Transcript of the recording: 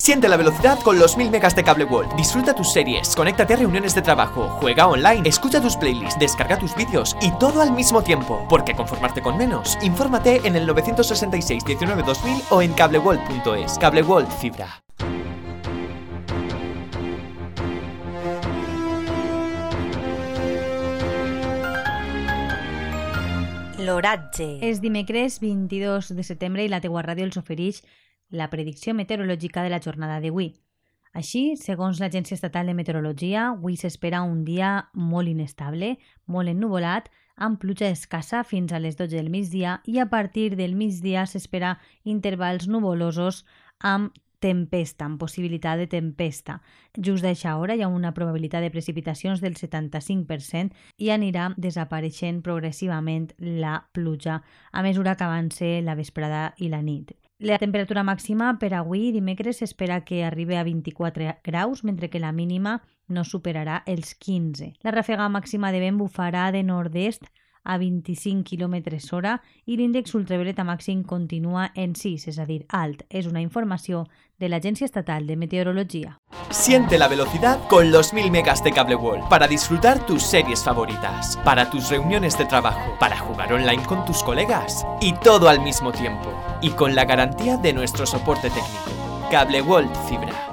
Siente la velocidad con los 1000 megas de Cable World. Disfruta tus series, conéctate a reuniones de trabajo, juega online, escucha tus playlists, descarga tus vídeos y todo al mismo tiempo. Porque conformarte con menos. Infórmate en el 966 19 2000 o en cableworld.es. Cable World Fibra. L'oratge. És dimecres 22 de setembre i la teua ràdio ofereix la predicció meteorològica de la jornada d'avui. Així, segons l'Agència Estatal de Meteorologia, avui s'espera un dia molt inestable, molt ennuvolat, amb pluja escassa fins a les 12 del migdia i a partir del migdia s'espera intervals nuvolosos amb tempesta, amb possibilitat de tempesta. Just a aquesta hora hi ha una probabilitat de precipitacions del 75% i anirà desapareixent progressivament la pluja a mesura que avance la vesprada i la nit. La temperatura màxima per avui, dimecres, s'espera que arribi a 24 graus, mentre que la mínima no superarà els 15. La ràfega màxima de vent bufarà de nord-est a 25 km hora i l'índex ultravioleta màxim continua en 6, és a dir, alt. És una informació de l'Agència Estatal de Meteorologia. Siente la velocidad con los 1000 megas de Cable World para disfrutar tus series favoritas, para tus reuniones de trabajo, para jugar online con tus colegas y todo al mismo tiempo. Y con la garantía de nuestro soporte técnico. Cable World Fibra.